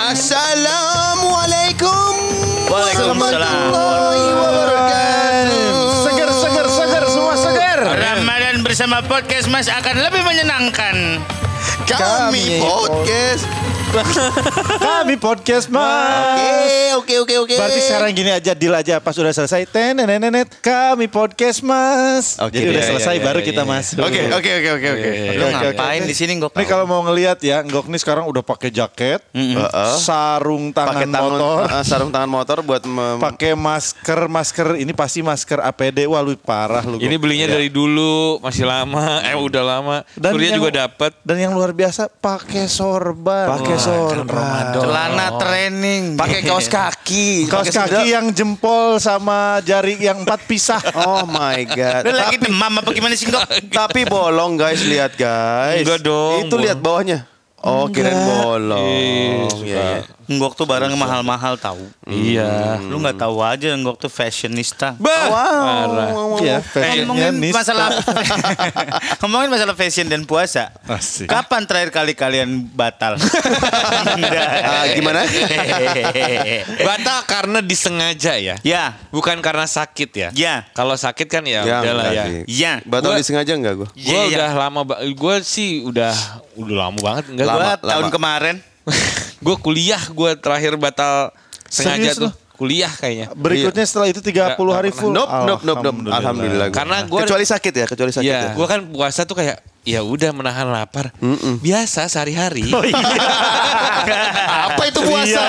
Assalamualaikum Waalaikumsalam. warahmatullahi wabarakatuh. Seger, seger, seger, semua seger. Ramadan bersama podcast Mas akan lebih menyenangkan. Kami Kami podcast. Kami podcast mas. Oke, oke, oke, oke. Berarti sekarang gini aja, deal aja pas udah selesai. Tenenenet, kami podcast mas. Oke, Jadi udah iya, selesai iya, baru iya, kita iya. mas. Oke, oke, oke, oke, oke. Ngapain di sini Gok? Ini kalau mau ngelihat ya, Ngok nih sekarang udah pakai jaket, Heeh. sarung tangan motor, eh, sarung tangan motor buat pakai masker, masker ini pasti masker APD. Wah lu parah lu. Ini belinya dari dulu, masih lama, eh udah lama. Dan juga dapat. Dan yang luar biasa pakai sorban. Pakai sorban. Celana training. pakai kaos kaki. Kaos kaki sendal. yang jempol sama jari yang empat pisah. Oh my god. Lu lagi demam apa gimana sih Gok? Tapi bolong guys, lihat guys. Enggak dong, Itu lihat bawahnya. Oh, kirain bolong. Iya, iya. Nggok tuh barang mahal-mahal tahu. Iya. Lu nggak tahu aja Nggok tuh fashionista. Bah, parah. Iya, ngomongin masalah ngomongin masalah fashion dan puasa. Asik. Kapan terakhir kali kalian batal? Ah, gimana? Batal karena disengaja ya. ya, Bukan karena sakit ya. ya, Kalau sakit kan ya, Ya, udahlah ya. sih. ya. Batal Gua- disengaja enggak gue? Gue Iya, iya. udah lama, gue sih udah udah lama banget. Enggak, Gua Lama, tahun lama. kemarin gue kuliah, gue terakhir batal sengaja Serius tuh. lu? Kuliah kayaknya. Berikutnya setelah itu 30 hari full. Nope, nope, nope, nope. Alhamdulillah. gua. Karena gua- kecuali sakit ya, kecuali sakit ya. Iya, gue kan puasa tuh kayak ya udah menahan lapar. Biasa sehari-hari. Apa itu puasa?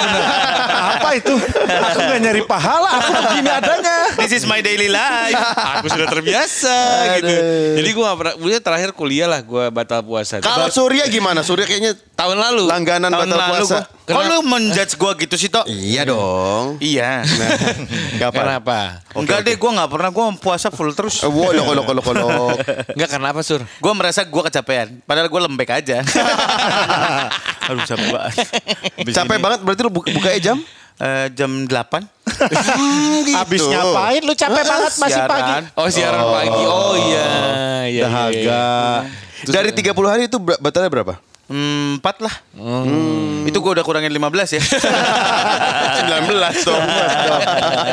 Apa itu? Aku nggak nyari pahala, aku begini adanya. This is my daily life. Aku sudah terbiasa gitu. Jadi gue gak pernah, gue terakhir kuliah lah gue batal puasa. Kalau Surya gimana? Surya kayaknya tahun lalu. langganan Tahun batal lalu puasa. gua. Kok lu menjudge gua gitu sih, Tok? Iya dong. Iya. Gak apa. Kenapa? Enggak deh, gua nggak pernah gua puasa full terus. Eh, Wo, loko, loko, loko, loko. Enggak karena apa sur? Gua merasa gua kecapean, padahal gua lembek aja. Aduh capek banget. Capek banget berarti lu buka, bukanya jam? Eh, jam 8 Abis ngapain lu capek banget masih Siaran. pagi. Oh siaran pagi. Oh iya. iya, iya, Dahaga. iya. Dari 30 hari itu batalnya berapa? Hmm, Empat lah. Itu gua udah kurangin 15 ya. 19 dong.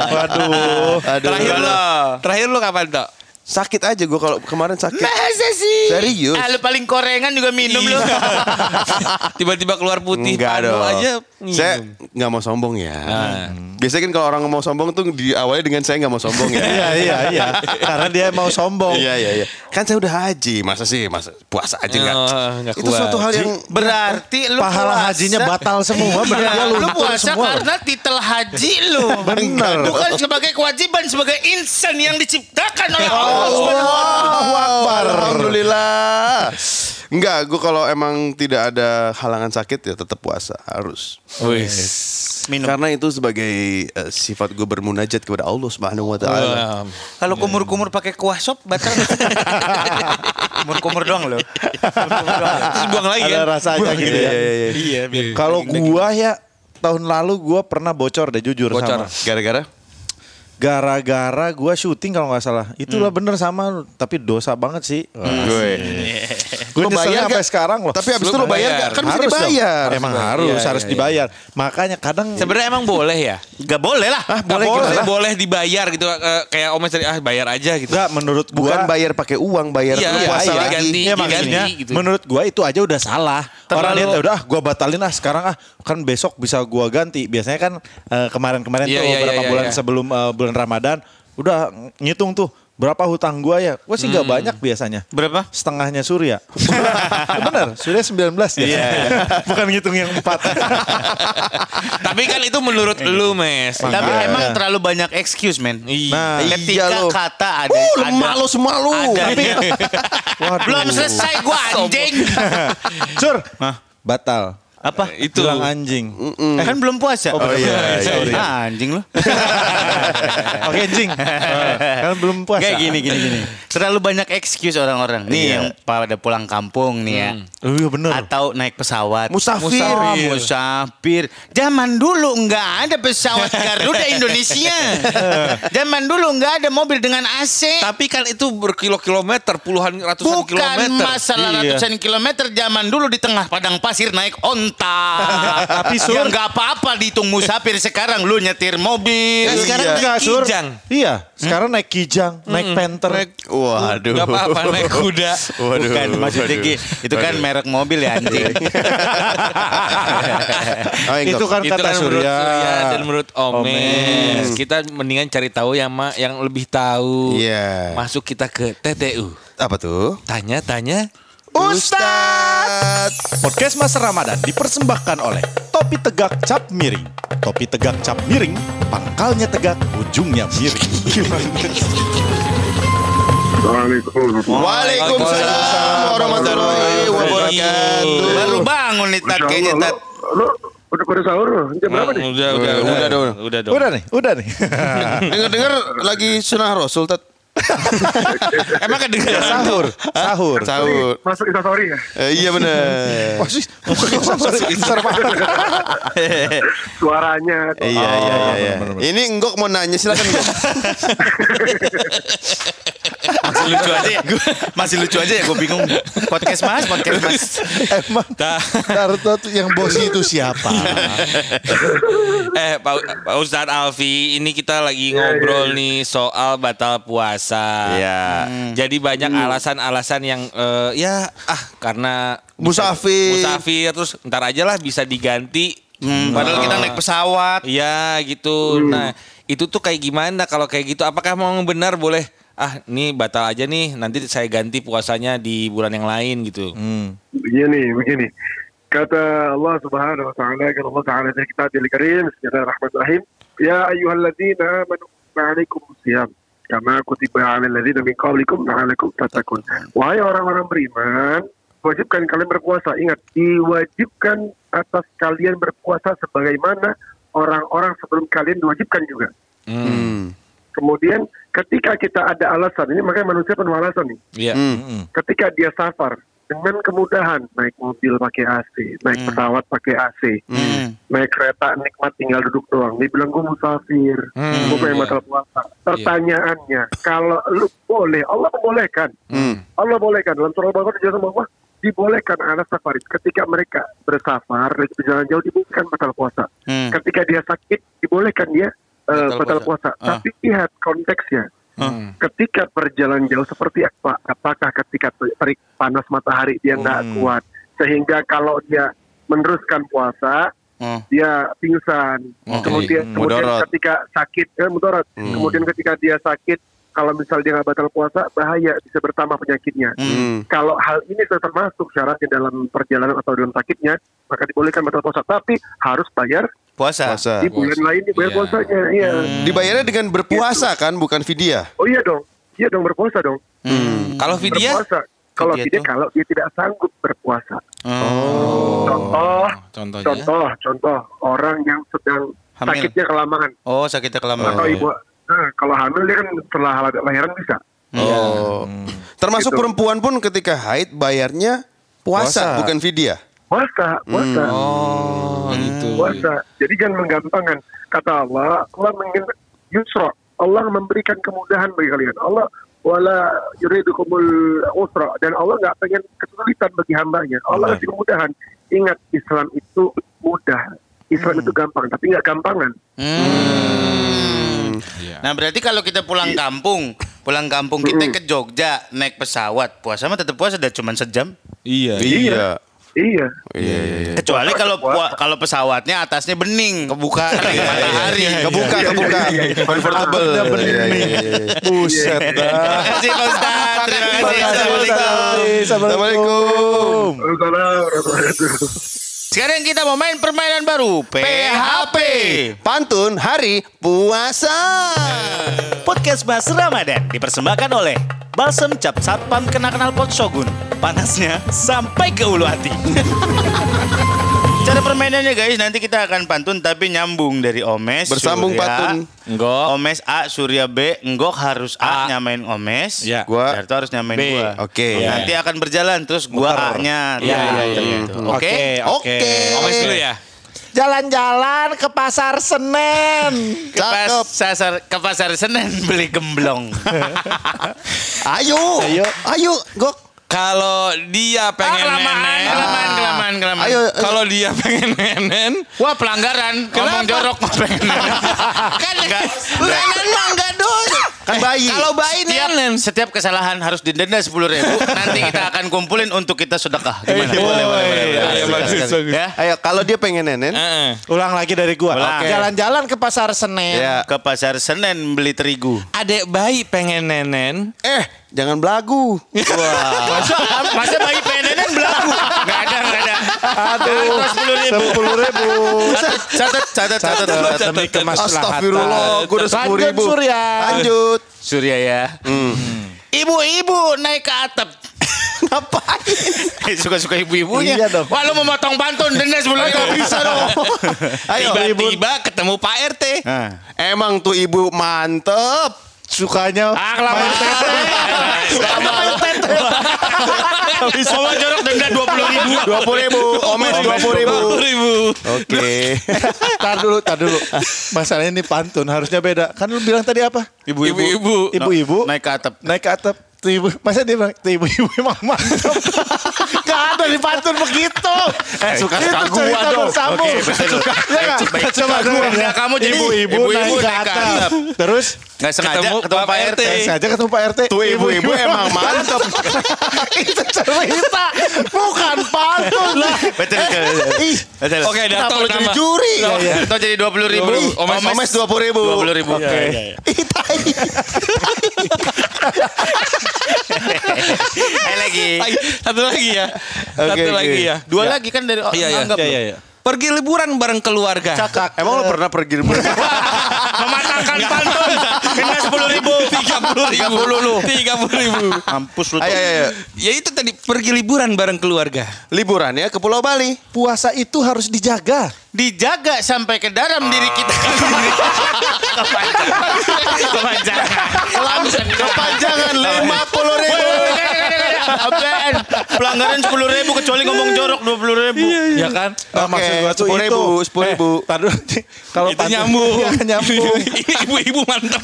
Waduh. Terakhir lu, terakhir lu kapan tok? Sakit aja gue kalau kemarin sakit. Masa sih? Serius? Ah, lu paling korengan juga minum lu. Tiba-tiba keluar putih Enggak dong. aja. Saya nggak mau sombong ya. Nah. Biasanya kan kalau orang mau sombong tuh diawali dengan saya nggak mau sombong ya. Iya, iya, iya. Karena dia mau sombong. Iya iya iya. Kan saya udah haji, masa sih masa puasa aja nggak? Oh, nggak itu kuat. suatu hal yang Berarti lu Pahala puasa- hajinya batal semua, bener Iya, lu luntur puasa semua. karena titel haji lu. Bener. Bukan sebagai kewajiban sebagai insan yang diciptakan oleh Allah wa taala. Allahu Akbar. Alhamdulillah. Enggak, gue kalau emang tidak ada halangan sakit ya tetap puasa harus. Wis. Minum. Karena itu sebagai eh, sifat gue bermunajat kepada Allah Subhanahu wa taala. Wah. Kalau kumur-kumur pakai kuah sop batal. Kumur-kumur doang loh. Terus buang lagi Ada kan? rasanya gitu ya. Iya, biar Kalau gua ya tahun lalu gua pernah bocor deh jujur Bocor. sama. Gara-gara Gara-gara gua syuting kalau nggak salah. Itulah bener sama tapi dosa banget sih. gue. Gue Lu bayar sampai sekarang loh. Tapi abis Lu itu lo bayar bayar. Kan Harus dong. dibayar. Emang harus, Iya, harus iya, dibayar. Makanya kadang Sebenarnya emang boleh ya? Gak boleh lah. Ah, boleh boleh, gimana? boleh dibayar gitu eh, kayak Omes tadi ah bayar aja gitu. Enggak menurut gua Bukan bayar pakai uang, bayar Iya, lu iya, puasa iya, lagi. ganti. Iya maksudnya diganti gitu. menurut gua itu aja udah salah. Orang Terlalu- lihat udah ah, gua batalin ah sekarang ah kan besok bisa gua ganti. Biasanya kan eh, kemarin-kemarin Iya, tuh iya, beberapa iya, bulan iya. sebelum eh, bulan Ramadan udah ngitung tuh berapa hutang gua ya. Gua sih nggak Hmm. banyak biasanya. Berapa? Setengahnya Surya. Bener, Surya 19 ya. Iya, Bukan ngitung yang 4. Tapi kan itu menurut lu, Mes. Tapi Makanya. emang terlalu banyak excuse, men. Iya. Nah, Ketika Iya, lu. kata ada Uh, lu ada malu semua lu. ada- Waduh. belum selesai gua anjing. Sur, batal. Apa? Itu. Bilang anjing. Kan belum puasa. Oh, iya, iya, sorry. Ah, anjing lu. Oke, anjing. kan belum puasa. Kayak gini gini gini. Terlalu banyak excuse orang-orang. Nih Iya. yang pada pulang kampung nih ya. Oh iya bener. Atau naik pesawat. Musafir. Musafir. Musafir. Zaman dulu nggak ada pesawat Garuda Indonesia. Zaman dulu nggak ada mobil dengan AC. Tapi kan itu berkilo-kilometer, puluhan ratusan Bukan kilometer. masalah Iya. ratusan kilometer zaman dulu di tengah padang pasir naik onta onta. Tapi, Sur- yang nggak apa-apa dihitung musafir sekarang lu nyetir mobil. Ya, sekarang Iya. naik Enggak, Sur. kijang. Iya, sekarang naik kijang, naik panther. Waduh. Gak apa-apa naik kuda. Waduh. Bukan maksudnya waduh. Ki, itu kan merek mobil ya anjing. Oh, enggak. Itu kan Itu kata kan menurut Surya. Surya dan menurut Omes. Omes. Kita mendingan cari tahu yang ma yang lebih tahu. Iya. Masuk kita ke TTU. Apa tuh? Tanya-tanya. Ustadz. Podcast Mas Ramadan dipersembahkan oleh Topi Tegak Cap Miring. Topi Tegak Cap Miring, pangkalnya tegak, ujungnya miring. Waalaikumsalam warahmatullahi wabarakatuh. Baru bangun nih Tat kayaknya Tat. Lo udah pada sahur lo? Jam berapa nih? Udah, udah, Udah, udah, udah udah nih, udah nih. Dengar-dengar lagi sunnah Rasul, Tat. Emang kedengeran sahur, sahur. Sahur. Masuk instastory ya? Eh, iya benar. Besar banget. Suaranya. tuh. Iya, iya, iya, iya. bener-bener. Ini Enggok mau nanya silakan lucu aja ya. Gua, masih lucu aja ya gue bingung. Podcast Mas, podcast Mas. Emang Naruto tuh yang bos itu siapa? Eh Pak, Pak Ustadz Alfi, ini kita lagi ngobrol nih soal batal puasa. Iya. Jadi banyak alasan-alasan yang eh, ya ah karena Musafir. musafir terus ntar aja lah bisa diganti. Hmm, padahal kita naik pesawat. Iya gitu. Nah itu tuh kayak gimana kalau kayak gitu? Apakah mau benar boleh? Ah ini batal aja nih. Nanti saya ganti puasanya di bulan yang lain gitu. Hmm. Begini, begini. Kata Allah Subhanahu wa taala, kata Allah taala di kitab Al-Karim, Bismillahirrahmanirrahim. Ya ayyuhalladzina amanu ma'alaikum siyam kama kutiba 'alal ladzina min qablikum tattaqun. Wahai orang-orang beriman, wajibkan kalian berpuasa. Ingat, diwajibkan atas kalian berpuasa sebagaimana orang-orang sebelum kalian diwajibkan juga. Hmm. Kemudian ketika kita ada alasan, ini makanya manusia penuh alasan nih. Iya. Hmm. ketika dia safar dengan kemudahan naik mobil pakai AC, naik pesawat pakai AC, Hmm. naik kereta nikmat tinggal duduk doang. Dia bilang gue musafir, Hmm, gue pengen iya. batal puasa. Pertanyaannya, kalau lu boleh, Allah membolehkan, Hmm. Allah bolehkan dalam surah Al-Baqarah dijelaskan bahwa dibolehkan anak safaris ketika mereka bersafar dan berjalan jauh dibolehkan batal puasa. Hmm. Ketika dia sakit dibolehkan dia eh, Batal puasa. puasa. Tapi lihat konteksnya Hmm. ketika berjalan jauh seperti apa apakah ketika terik panas matahari dia nggak kuat sehingga kalau dia meneruskan puasa Oh. dia pingsan Oke. kemudian Hmm, kemudian mudarat. ketika sakit eh, mudarat kemudian ketika dia sakit kalau misal dia nggak batal puasa bahaya bisa bertambah penyakitnya Hmm. kalau hal ini sudah termasuk syaratnya dalam perjalanan atau dalam sakitnya maka dibolehkan batal puasa tapi harus bayar Puasa. Puasa. di bulan lain dibayar Iya. puasanya iya Dibayarnya dengan berpuasa kan, bukan vidya. oh iya dong iya dong berpuasa dong Hmm. Kalau vidya? berpuasa. Kalau Vidya kalau dia tidak sanggup berpuasa. Oh. Contoh, Contohnya? contoh, contoh orang yang sedang Hamil. sakitnya kelamaan Oh, sakitnya kelamaan. atau ibu. Nah, kalau hamil dia kan setelah lahiran bisa. Oh. Termasuk Gitu. perempuan pun ketika haid bayarnya puasa, Puasa. bukan vidya. Puasa, puasa, Oh gitu. puasa. Jadi jangan menggampangkan. Kata Allah, Allah ingin yusra. Allah memberikan kemudahan bagi kalian. Allah wala yuridukumul usra dan Allah nggak pengen kesulitan bagi hambanya. Allah kasih kemudahan. Ingat Islam itu mudah. Islam itu gampang, tapi nggak gampangan. Hmm. Iya. Nah berarti kalau kita pulang kampung, pulang kampung kita ke Jogja naik pesawat, puasa mah tetap puasa udah cuma sejam. Iya. Iya. Iya. Iya, iya, iya. Kecuali kalau kalau pesawatnya atasnya bening, kebuka kering matahari. Kebuka, kebuka. Convertible. Iya, iya, iya. Buset Terima dah. kasih Pak Ustaz. Terima Terima kasih. Assalamualaikum. Ustaz. Assalamualaikum. Sekarang kita mau main permainan baru, PHP. Pantun hari puasa. Podcast Mas Ramadan dipersembahkan oleh Balsem Cap Satpam Kenal-Kenal Pot Shogun. Panasnya sampai ke ulu hati. Cara permainannya guys, nanti kita akan pantun tapi nyambung dari Omes. Bersambung Surya, pantun. Enggok. Omes A, Surya B. Enggok harus A, A. nyamain Omes. Ya. Gua- Darto harus nyamain B. gua. Oke. Nanti akan berjalan terus gua Muter. A-nya. Iya, iya, iya, iya. Gitu. Oke. Oke. Omes dulu ya. Jalan-jalan ke pasar Senen. Ke pasar ke pasar Senen beli gemblong. Ayo. Ayo. Ayo, Gok. Kalau dia pengen kelamaan, nenen, kelamaan, kelamaan, kelamaan. Ayo, kalau dia pengen nenen, Wah pelanggaran, ngomong jorok pengen. kan nenen mah enggak dosa. Kan bayi. Kalau bayi Setiap, nenen. setiap kesalahan harus didenda sepuluh ribu. Nanti kita akan kumpulin untuk kita sedekah. Gimana? Boleh, boleh, boleh. Iya. Ya. Ayo kalau dia pengen nenen, Heeh. Ulang lagi dari gua. Jalan-jalan ke pasar Senen. ya. Ke pasar Senen beli terigu. Adek bayi pengen nenen, Eh, jangan belagu. Masa, masa bayi pengen nenen belagu? Gak ada, gak ada. Aduh, sepuluh ribu. Catat, catat, catat. Demi kemaslahatan. Astagfirullah, gue udah sepuluh Lanjut, ribu. Surya. Lanjut. Surya ya. Ibu-ibu naik ke atap. Ngapain? Suka-suka ibu-ibunya. Iya dong. Wah lu mau motong pantun denda sepuluh ribu. bisa dong. Ayo. tiba-tiba ketemu Pak RT. Nah. Emang tuh ibu mantep. Sukanya Ah, kelamaan tete. Kelamaan tete. Ngomong jorok denda dua puluh ribu. Dua puluh ribu. Omes dua puluh ribu. ribu. Oke. Tar dulu, tar dulu. Masalahnya ini pantun harusnya beda. Kan lu bilang tadi apa? Ibu-ibu. Ibu-ibu Naik ke atap. naik ke atap. Tuh ibu, masa dia bilang, tuh ibu-ibu emang mantap. Gak ada di pantun begitu. Eh, suka-suka Itu gua cerita dong. bersambung. Oke, betul. Ya nggak? Baik, Coba coba. dengerin ya. Kamu jadi ibu-ibu ibu-ibu naik ke naik ke atap. Terus Nggak sengaja Ketemu ketemu, Pak RT. RT. sengaja ketemu Pak RT. Tuh ibu-ibu emang mantep. Itu cerita, bukan pantun lah. Betul, betul. Ih, Betul. Oke, Dato lu jadi juri? Dato jadi dua puluh ribu. Omes, omes dua puluh ribu. Dua puluh ribu. Oke. Tai. Eh lagi. Satu lagi ya. Satu Oke, lagi ya. Dua lagi kan dari Iya, iya. anggap Iya, iya, iya. Pergi liburan bareng keluarga. Emang lo pernah pergi liburan? Mematangkan pantun. Kena sepuluh ribu. Tiga puluh ribu. lu. Tiga puluh ribu. Mampus lu. Ayo, ayo. Ya itu tadi pergi liburan bareng keluarga. Liburan ya ke Pulau Bali. puasa itu harus dijaga. Dijaga sampai ke dalam diri kita. Kepanjangan. Kepanjangan. Kepanjangan lima. Apaan? Pelanggaran sepuluh ribu kecuali ngomong jorok dua puluh ribu. Ya kan? Nah, Oke, maksud gua tuh 10.000, itu. 10.000. Eh, tar dulu. Kalau Itu nyambung. Iya, nyambung. Ibu-ibu mantap.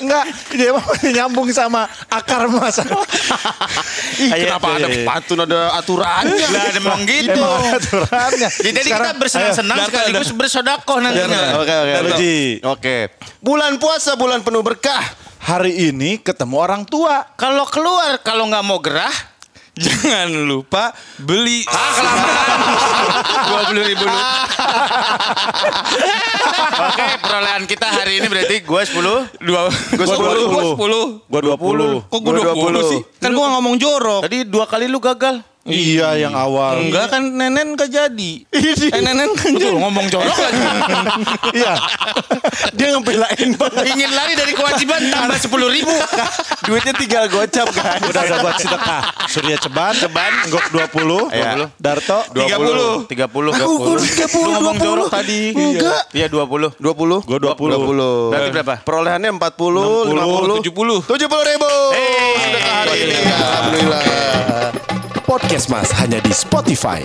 Enggak, dia mah nyambung sama akar masalah. Ih, kenapa iya, ada iya. pantun ada aturannya? Lah emang gitu. Emang ada aturannya. Jadi kita bersenang-senang ayo. sekaligus bersodakoh nantinya. Oke, oke. Oke. Bulan puasa bulan penuh berkah. Hari ini ketemu orang tua. Kalau keluar kalau nggak mau gerah, Jangan lupa beli. ah kelamaan. Dua puluh ribu. Oke, perolehan kita hari ini berarti gue sepuluh. Dua. Gua sepuluh. Gua sepuluh. Gua 20. Kok gua Gua 20 sih? Kan gua nggak ngomong jorok. Tadi dua kali lu gagal. Iya, yang awal. Enggak kan nenen gak jadi. Eh nenen kan jadi. ngomong jorok lagi. Iya. Dia ngebelain banget. Ingin lari dari kewajiban tambah sepuluh ribu. Duitnya tinggal gocap kan. Udah ada buat sedekah. Surya Ceban, Ceban, Enggok 20, Iya. Darto 30. Tiga puluh. Aku udah 30, Lu ngomong 20. jorok tadi. Enggak. Iya dua puluh. 20? Gua 20. Berarti berapa? Perolehannya 40, 50, 70. 70 ribu. Sedekah hari ini. Alhamdulillah. Podcast Mas hanya di Spotify.